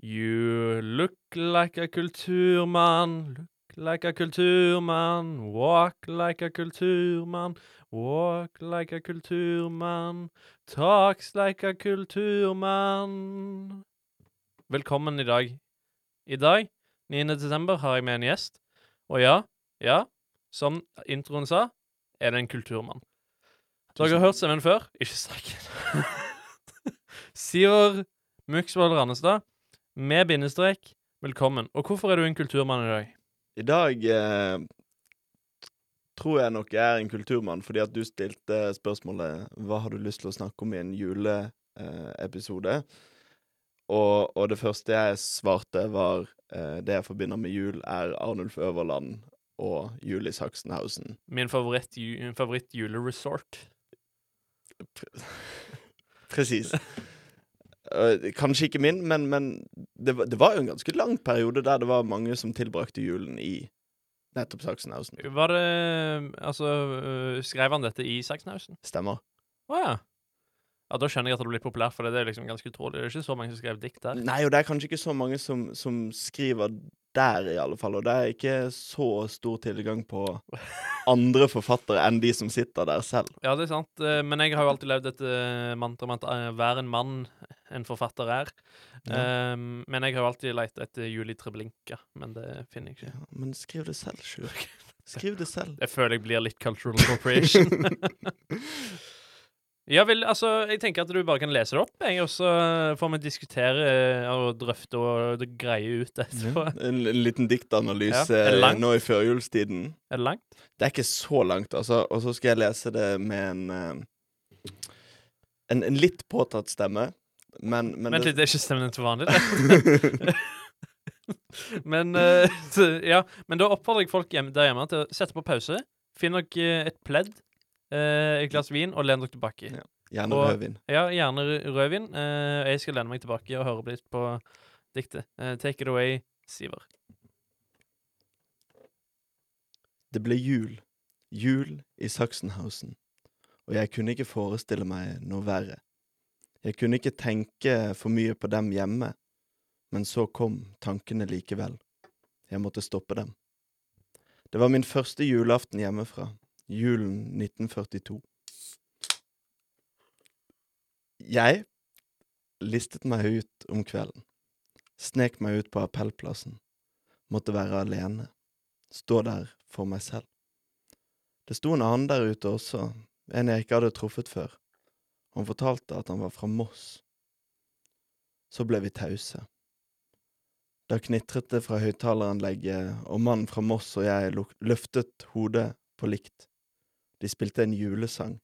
You look like a kulturmann, look like a kulturmann, walk like a kulturmann, walk like a kulturmann, talks like a kulturmann. Velkommen i dag. I dag, 9. desember, har jeg med en gjest. Og ja, ja, som introen sa, er det en kulturmann. Dere har hørt stemmen før? Ikke snakk. Sivert Muksvold Rannestad, med bindestrek, velkommen. Og hvorfor er du en kulturmann i dag? I dag eh, tror jeg nok jeg er en kulturmann, fordi at du stilte spørsmålet hva har du lyst til å snakke om i en juleepisode. og, og det første jeg svarte, var eh, det jeg forbinder med jul, er Arnulf Øverland og jul i Sachsenhausen. Min favoritt, ju, favoritt juleresort. Presis. Eh, Kanskje ikke min, men, men det, var, det var jo en ganske lang periode der det var mange som tilbrakte julen i nettopp Sachsenhausen. Var det Altså, øh, skrev han dette i Sachsenhausen? Stemmer. Å ja. Ja, Da skjønner jeg at det blir populært, for det er liksom ganske utrolig. Det er ikke så mange som skrev dikt der. Nei, og det er kanskje ikke så mange som, som skriver der, i alle fall. Og det er ikke så stor tilgang på andre forfattere enn de som sitter der selv. Ja, det er sant. eh, Men jeg har jo alltid levd et mantraet om at eh, hver en mann en forfatter er. Ja. Um, men jeg har jo alltid lett etter Julie Treblinka, men det finner jeg ikke. Ja, men skriv det selv, Sjur. Skriv det selv. Jeg føler jeg blir litt cultural appropriation. ja vel, altså, jeg tenker at du bare kan lese det opp, jeg, og så får vi diskutere eh, og drøfte og greie ut etterpå. En, en liten diktanalyse Ja, eh, nå i førjulstiden. Er det langt? Det er ikke så langt, altså. Og så skal jeg lese det med en eh, en, en litt påtatt stemme. Men, men Vent det- litt, det er ikke stemmen til vanlig, men uh, Ja, men da oppfordrer jeg folk hjemme, der hjemme til å sette på pause. Finn dere et pledd, uh, et glass vin, og len dere tilbake. Ja. Gjerne og- rødvin. Ja, gjerne rødvin. eh, og jeg skal lene meg tilbake og høre litt på diktet. Uh, take it away, Siver. Det ble jul. Jul i Sachsenhausen. Og jeg kunne ikke forestille meg noe verre. Jeg kunne ikke tenke for mye på dem hjemme, men så kom tankene likevel. Jeg måtte stoppe dem. Det var min første julaften hjemmefra, julen 1942. Jeg listet meg ut om kvelden, snek meg ut på appellplassen, måtte være alene, stå der for meg selv. Det sto en annen der ute også, en jeg ikke hadde truffet før. Han fortalte at han var fra Moss. Så ble vi tause. Da knitret det fra høyttaleranlegget, og mannen fra Moss og jeg løftet hodet på likt. De spilte en julesang.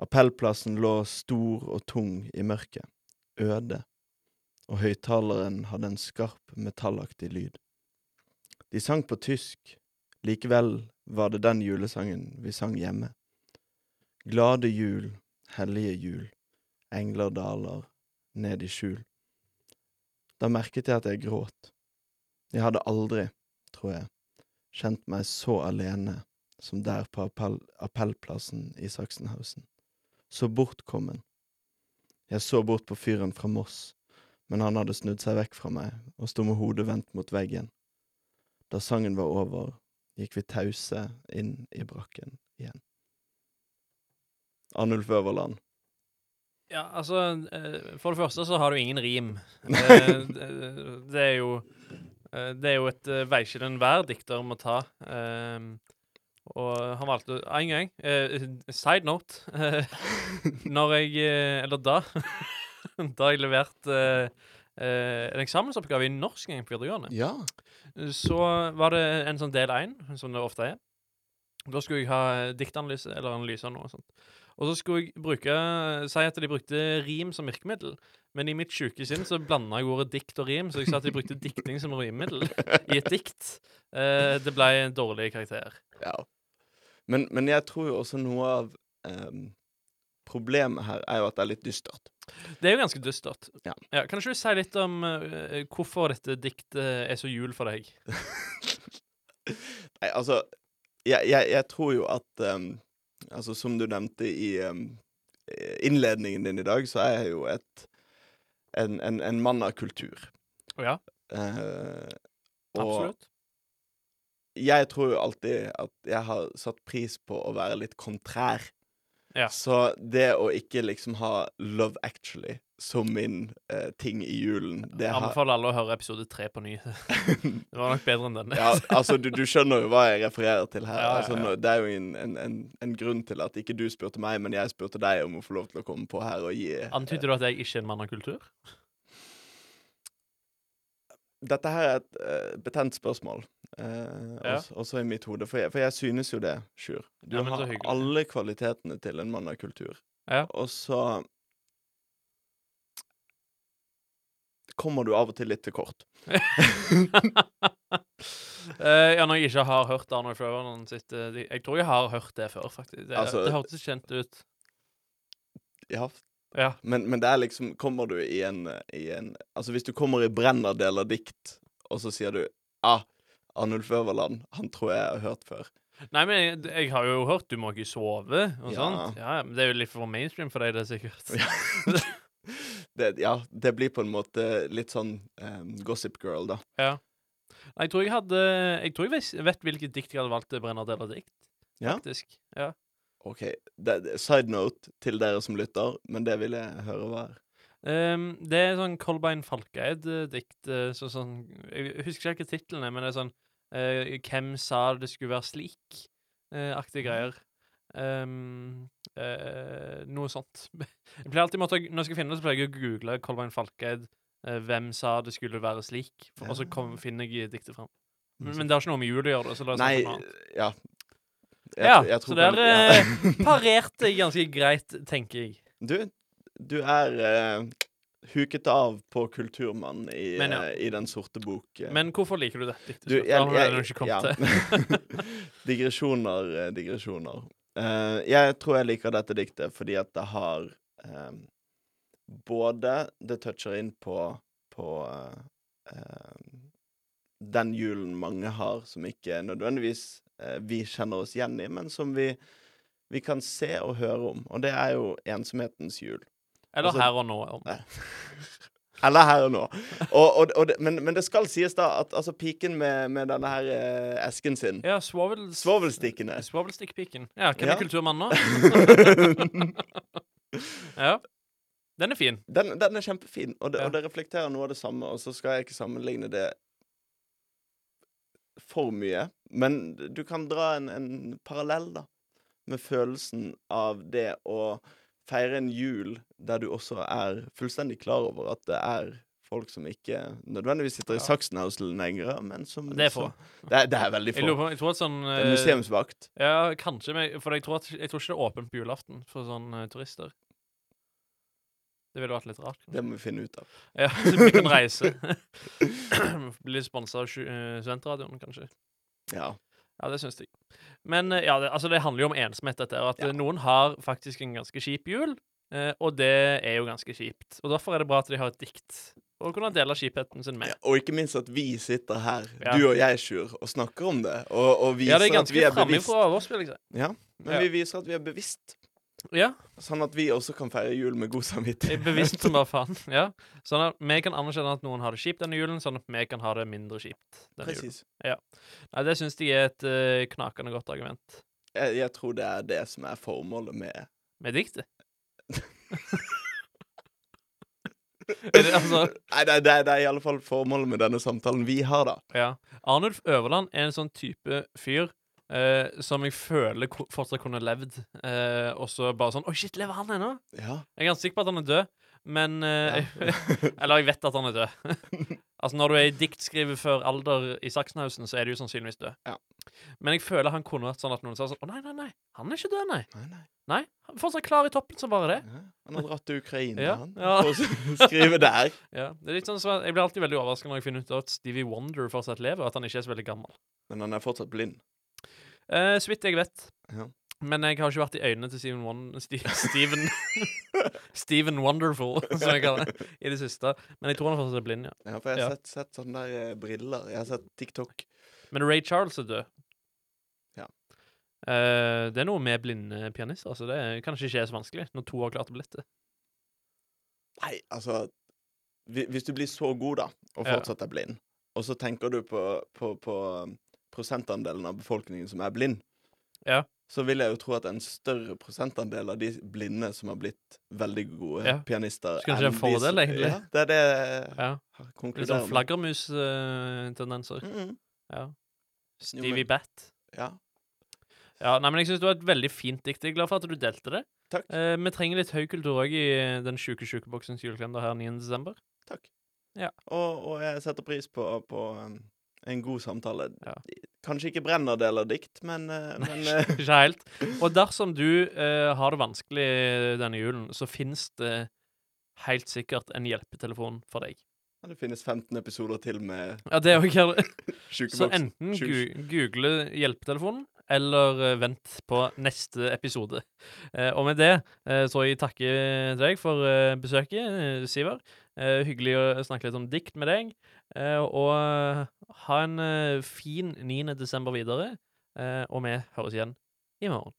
Appellplassen lå stor og tung i mørket, øde, og høyttaleren hadde en skarp, metallaktig lyd. De sang på tysk, likevel var det den julesangen vi sang hjemme. Glade jul, hellige jul, engler daler ned i skjul. Da merket jeg at jeg gråt. Jeg hadde aldri, tror jeg, kjent meg så alene som der på appell appellplassen i Sachsenhausen. Så bortkommen. Jeg så bort på fyren fra Moss, men han hadde snudd seg vekk fra meg og sto med hodet vendt mot veggen. Da sangen var over, gikk vi tause inn i brakken igjen. Arnulf Øverland. Ja, altså eh, For det første så har du ingen rim. Eh, det, er jo eh, Det er jo et veiskille enhver dikter må ta. Og han valgte en gang Side note. når jeg Eller da Da jeg leverte en eksamensoppgave i norsk på videregående, Ja. så var det en sånn del én, som det ofte er. Da skulle jeg ha diktanalyse eller analyse av noe sånt. Og så skulle jeg bruke Si at de brukte rim som virkemiddel. Men i mitt sjuke sinn så blanda jeg ordet dikt og rim, så jeg sa at de brukte dikting som rimmiddel i et dikt. Eh, det ble en dårlig karakter. ja. Men, men jeg tror jo også noe av em, problemet her er jo at det er litt dystert. Det er jo ganske dystert. Ja. kan ikke du si litt om eh, hvorfor dette diktet er så jul for deg? Nei, altså Jeg, jeg, jeg tror jo at em, Altså, som du nevnte i um, innledningen din i dag, så er jeg jo et en, en, en mann av kultur. Å ja, Uh, absolutt. jeg tror jo alltid at jeg har satt pris på å være litt kontrær. Ja. Så det å ikke liksom ha Love Actually som min eh, ting i julen, det Jeg anbefaler alle å høre episode tre på ny. Det var nok bedre enn den. ja, altså, du, du skjønner jo hva jeg refererer til her. Ja, ja, Altså, det er jo en, en, en, en grunn til at ikke du spurte meg, men jeg spurte deg om å få lov til å komme på her og gi Antyder du at jeg ikke er en mann av kultur? Dette her er et uh, betent spørsmål, uh, også, også i mitt hode. For jeg, for jeg synes jo det, Sjur. Du har alle kvalitetene til en mann av kultur. Ja. Og så kommer du av og til litt til kort. uh, ja, når jeg ikke har hørt Arnold Fløverland sitt uh, de- Jeg tror jeg har hørt det før, faktisk. Det, Altså- det hørtes kjent ut. Ja, Ja. men, men det er liksom Kommer du i en, i en Altså, hvis du kommer i Brenner-del av dikt, og så sier du ah, Arnulf Øverland, han tror jeg har hørt før. Nei, men jeg, jeg har jo hørt 'Du må ikke sove' og Ja. sånt. Ja, men Det er jo litt for mainstream for deg, det, sikkert. det, ja, det blir på en måte litt sånn um, Gossip Girl, da. Ja. Jeg tror jeg hadde Jeg tror jeg vet hvilket dikt jeg hadde valgt til Brenner deler dikt, faktisk. Ja. OK. Det, det- side note til dere som lytter, men det vil jeg høre hva er. Um, det er sånn Kolbein Falkeid-dikt. eh, så sånn Jeg husker ikke titlene, tittelen men det er sånn uh, Hvem sa det skulle være slik? Uh, aktige greier. Ehm, eh, noe sånt. Jeg pleier alltid måtte, Når jeg skal finne det, så pleier jeg å google Kolbein Falkeid. eh, hvem sa det skulle være slik? For, Og så kom, finner jeg diktet fram. Men, men det har ikke noe med jul å gjøre. det, Så la oss Nei, ja. Jeg, Ja, jeg så tror der kan- ja. eh, parerte jeg ganske greit, tenker jeg. Du, du er uh, huket av på Kulturmann i, Men ja. uh, i Den sorte bok. eh. Men hvorfor liker du det diktet? Du, jeg, jeg, ikke ja. digresjoner, eh, digresjoner. Eh, jeg tror jeg liker dette diktet fordi at det har um, Både det toucher inn på, på uh, uh, den julen mange har, som ikke nødvendigvis eh, vi kjenner oss igjen i, men som vi, vi kan se og høre om. Og det er jo ensomhetens jul. Eller Altså- her og nå. Om. Eller her og nå. Og, og, og det, men, men det skal sies da at altså, piken med, med denne her eh, esken sin Ja, svovel... Svovelstikkene. Svovelstikkpiken. Ja, hvem Ja. er kulturmann nå? ja. Den er fin. Den, den er kjempefin, og det, Ja. og det reflekterer noe av det samme. Og så skal jeg ikke sammenligne det for mye, men du kan dra en, en parallell, da, med følelsen av det å feire en jul der du også er fullstendig klar over at det er folk som ikke nødvendigvis sitter i Ja. saksen lenger, men som Det er få. Det det er veldig få. jeg tror at sånn eh, museumsvakt. Ja, kanskje, men for jeg tror, at, jeg tror ikke det er åpent på julaften for sånne eh, turister. Det ville vært litt rart. kanskje. Det må vi finne ut av. Ja, så vi kan reise. Bli sponsa av eh, Studentradioen, kanskje. Ja. Ja, det syns jeg. Men eh, ja, det, altså, det handler jo om ensomhet, dette. Og At Ja. eh, noen har faktisk en ganske kjip jul, eh, og det er jo ganske kjipt. Og derfor er det bra at de har et dikt å kunne dele kjipheten sin med. Ja, Og ikke minst at vi sitter her, Ja. du og jeg, Sjur, og snakker om det. Og, og viser Ja, det er at vi det er ganske framifrå av oss, vil jeg si. Ja, men Ja. vi viser at vi er bevisst. Ja, Sånn at vi også kan feire jul med god samvittighet. bevisst som bare faen. Ja. Sånn at vi kan anerkjenne at noen har det kjipt denne julen, sånn at vi kan ha det mindre kjipt denne julen. Ja. Nei, det syns jeg er et uh, knakende godt argument. Jeg, jeg tror det er det som er formålet med Med diktet. det, altså, Nei, det, det, det er i alle fall formålet med denne samtalen vi har, da. Ja. Arnulf Øverland er en sånn type fyr eh, som jeg føler fortsatt kunne levd. Uh, og så bare sånn Oi, shit, lever han ennå? Ja. Jeg er ganske sikker på at han er død, men uh, ja. Eller jeg vet at han er død. altså, når du er i diktskriver før alder i Saksenhausen, så er du jo sannsynligvis død. Ja. Men jeg føler han kunne vært sånn at noen sa sånn Å, nei, nei, nei, han er ikke død, nei. Nei, nei. Nei, han fortsatt klar i toppen som bare det. Ja. Han har dratt til Ukraina, Ja, han. ja. For å skrive der. Ja, det er litt sånn så Jeg blir alltid veldig overraska når jeg finner ut at Stevie Wonder fortsatt lever, og at han ikke er så veldig gammel. Men han er fortsatt blind. Eh, så vidt jeg vet. Ja. Men jeg har ikke vært i øynene til Steven Won Sti Steven Steven Wonderful, som jeg kaller det, i det siste. Men jeg tror han fortsatt er blind, ja. Ja, for jeg har Ja. sett, sett sånne der eh, briller. Jeg har sett TikTok. Men Ray Charles er død. Ja. Uh, det er noe med blinde pianister, Altså det kan ikke skje så vanskelig når to har klart å bli det. Nei, altså Hvis du blir så god, da, og fortsatt er blind, og så tenker du på, på, på um, prosentandelen av befolkningen som er blind, Ja. så vil jeg jo tro at en større prosentandel av de blinde som har blitt veldig gode Ja. pianister Skulle ikke det en fordel, egentlig? Ja, det er det jeg Ja. har Litt sånn flaggermustendenser. Mm, Ja. Jo, Stevie Bat. ja. Ja, nei, men jeg syns det var et veldig fint dikt. Jeg er glad for at du delte det. Takk. Eh, vi trenger litt høy kultur òg i den sjuke sjukeboksens julekalender her 9. desember. Takk. Ja. Og, og jeg setter pris på, på um, en god samtale. Ja. Kanskje ikke brenner det eller dikt, men, eh, men eh, Ikke helt. Og dersom du uh, har det vanskelig denne julen, så finnes det helt sikkert en hjelpetelefon for deg. Ja, det finnes 15 episoder til med Ja, det jo ikke Så enten gu google hjelpetelefonen, eller vent på neste episode. Og med det så jeg takker deg for besøket, Siver. Eh, hyggelig å snakke litt om dikt med deg. Eh, og ha en eh, fin 9. desember videre. Og vi høres igjen i morgen.